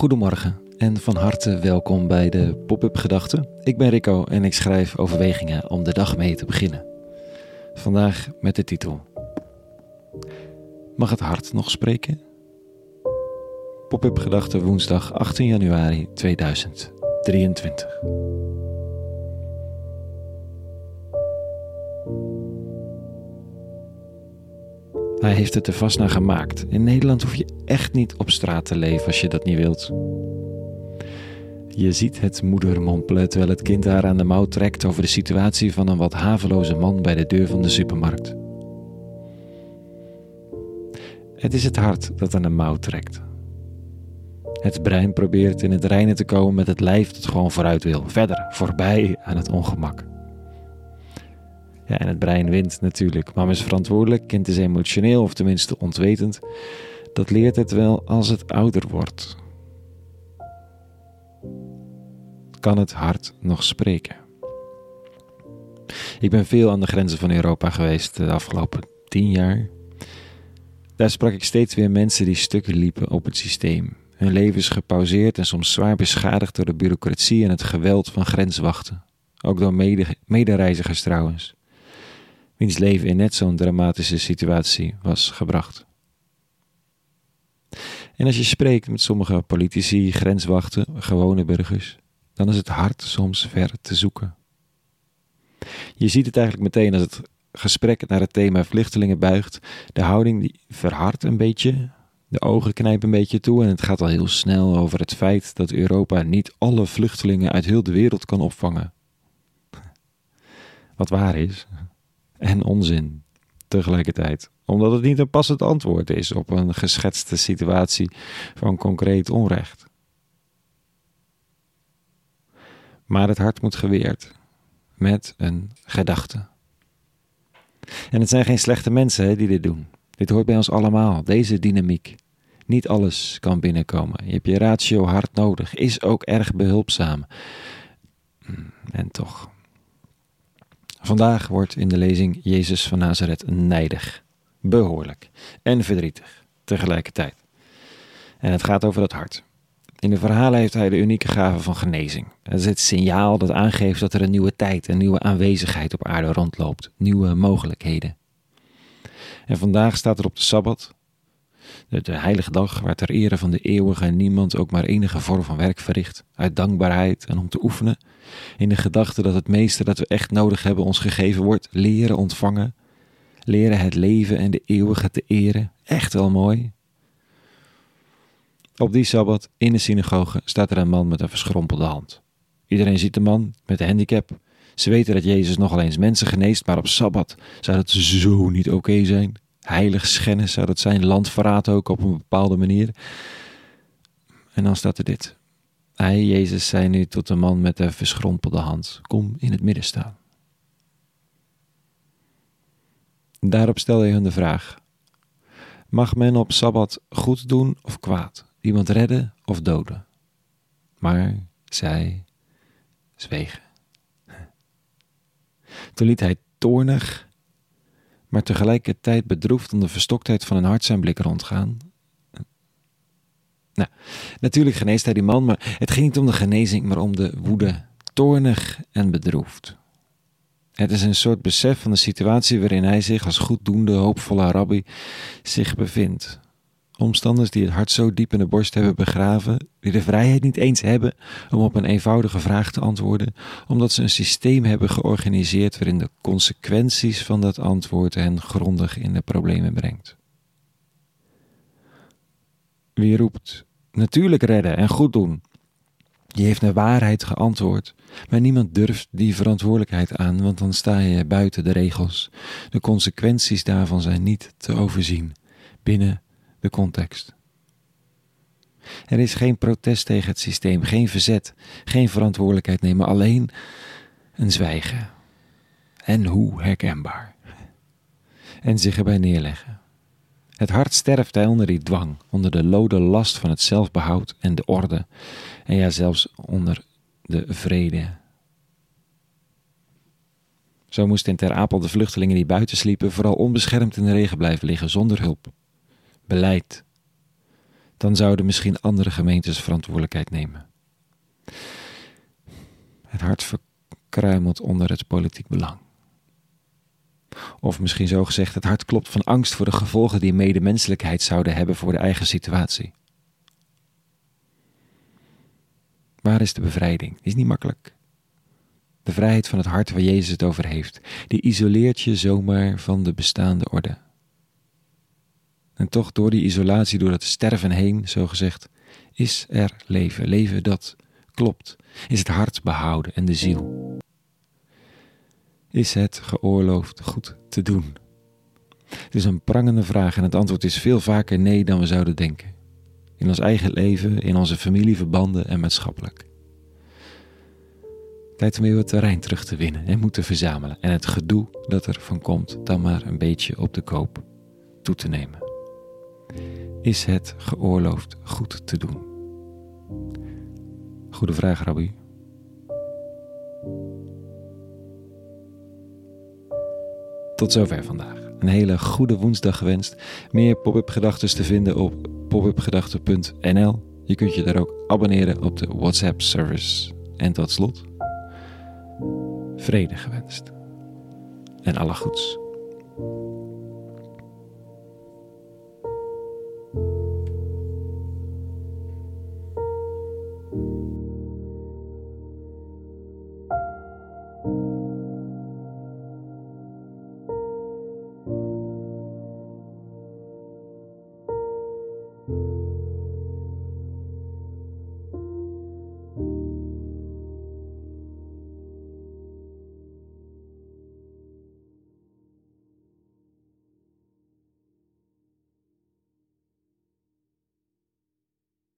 Goedemorgen en van harte welkom bij de Pop-up Gedachten. Ik ben Rico en ik schrijf overwegingen om de dag mee te beginnen. Vandaag met de titel: Mag het hart nog spreken? Pop-up Gedachten woensdag 18 januari 2023. Hij heeft het er vast naar gemaakt. In Nederland hoef je echt niet op straat te leven als je dat niet wilt. Je ziet het moeder mompelen terwijl het kind haar aan de mouw trekt over de situatie van een wat haveloze man bij de deur van de supermarkt. Het is het hart dat aan de mouw trekt. Het brein probeert in het reinen te komen met het lijf dat gewoon vooruit wil, verder, voorbij aan het ongemak. Ja, en het brein wint natuurlijk. Mama is verantwoordelijk, kind is emotioneel of tenminste ontwetend. Dat leert het wel als het ouder wordt. Kan het hart nog spreken? Ik ben veel aan de grenzen van Europa geweest de afgelopen tien jaar. Daar sprak ik steeds weer mensen die stukken liepen op het systeem. Hun leven is gepauzeerd en soms zwaar beschadigd door de bureaucratie en het geweld van grenswachten. Ook door medereizigers trouwens wiens leven in net zo'n dramatische situatie was gebracht. En als je spreekt met sommige politici, grenswachten, gewone burgers, dan is het hart soms ver te zoeken. Je ziet het eigenlijk meteen als het gesprek naar het thema vluchtelingen buigt. De houding die verhardt een beetje, de ogen knijpen een beetje toe en het gaat al heel snel over het feit dat Europa niet alle vluchtelingen uit heel de wereld kan opvangen. Wat waar is, en onzin tegelijkertijd. Omdat het niet een passend antwoord is op een geschetste situatie van concreet onrecht. Maar het hart moet geweerd met een gedachte. En het zijn geen slechte mensen hè, die dit doen. Dit hoort bij ons allemaal, deze dynamiek. Niet alles kan binnenkomen. Je hebt je ratio hard nodig, is ook erg behulpzaam. Hmm, en toch, Vandaag wordt in de lezing Jezus van Nazareth nijdig, behoorlijk en verdrietig tegelijkertijd. En het gaat over het hart. In de verhalen heeft hij de unieke gave van genezing. Het is het signaal dat aangeeft dat er een nieuwe tijd, een nieuwe aanwezigheid op aarde rondloopt, nieuwe mogelijkheden. En vandaag staat er op de Sabbat, de, heilige dag waar ter ere van de eeuwige niemand ook maar enige vorm van werk verricht, uit dankbaarheid en om te oefenen, in de gedachte dat het meeste dat we echt nodig hebben ons gegeven wordt, leren ontvangen, leren het leven en de eeuwige te eren. Echt wel mooi. Op die sabbat in de synagoge staat er een man met een verschrompelde hand. Iedereen ziet de man met de handicap. Ze weten dat Jezus nogal eens mensen geneest, maar op sabbat zou dat zo niet oké zijn. Heilig schennis zou dat zijn, landverraad ook op een bepaalde manier. En dan staat er dit. Hij, Jezus, zei nu tot de man met de verschrompelde hand: Kom in het midden staan. Daarop stelde hij hun de vraag: Mag men op sabbat goed doen of kwaad, iemand redden of doden? Maar zij zwegen. Toen liet hij toornig, maar tegelijkertijd bedroefd om de verstoktheid van hun hart zijn blik rondgaan nou, natuurlijk geneest hij die man, maar het ging niet om de genezing, maar om de woede, toornig en bedroefd. Het is een soort besef van de situatie waarin hij zich als goeddoende, hoopvolle rabbi zich bevindt. Omstanders die het hart zo diep in de borst hebben begraven, die de vrijheid niet eens hebben om op een eenvoudige vraag te antwoorden, omdat ze een systeem hebben georganiseerd waarin de consequenties van dat antwoord hen grondig in de problemen brengt. Wie roept natuurlijk redden en goed doen? Die heeft naar waarheid geantwoord, maar niemand durft die verantwoordelijkheid aan, want dan sta je buiten de regels. De consequenties daarvan zijn niet te overzien binnen de context. Er is geen protest tegen het systeem, geen verzet, geen verantwoordelijkheid nemen, alleen een zwijgen. En hoe herkenbaar. En zich erbij neerleggen. Het hart sterft hij onder die dwang, onder de lode last van het zelfbehoud en de orde, en ja, zelfs onder de vrede. Zo moesten in Ter Apel de vluchtelingen die buiten sliepen vooral onbeschermd in de regen blijven liggen, zonder hulp. Beleid. dan zouden misschien andere gemeentes verantwoordelijkheid nemen. Het hart verkruimelt onder het politiek belang. Of misschien zo gezegd, het hart klopt van angst voor de gevolgen die medemenselijkheid zouden hebben voor de eigen situatie. Waar is de bevrijding? Die is niet makkelijk. De vrijheid van het hart waar Jezus het over heeft, die isoleert je zomaar van de bestaande orde. En toch door die isolatie, door dat sterven heen, zo gezegd, is er leven. Leven dat klopt. Is het hart behouden en de ziel. Is het geoorloofd goed te doen? Het is een prangende vraag en het antwoord is veel vaker nee dan we zouden denken. In ons eigen leven, in onze familieverbanden en maatschappelijk. Tijd om weer wat terrein terug te winnen en moeten verzamelen en het gedoe dat er van komt dan maar een beetje op de koop toe te nemen. Is het geoorloofd goed te doen? Goede vraag, Rabbi. Tot zover vandaag. Een hele goede woensdag gewenst. Meer pop-up gedachten te vinden op popupgedachten.nl. Je kunt je daar ook abonneren op de WhatsApp service. En tot slot, vrede gewenst. En alle goeds.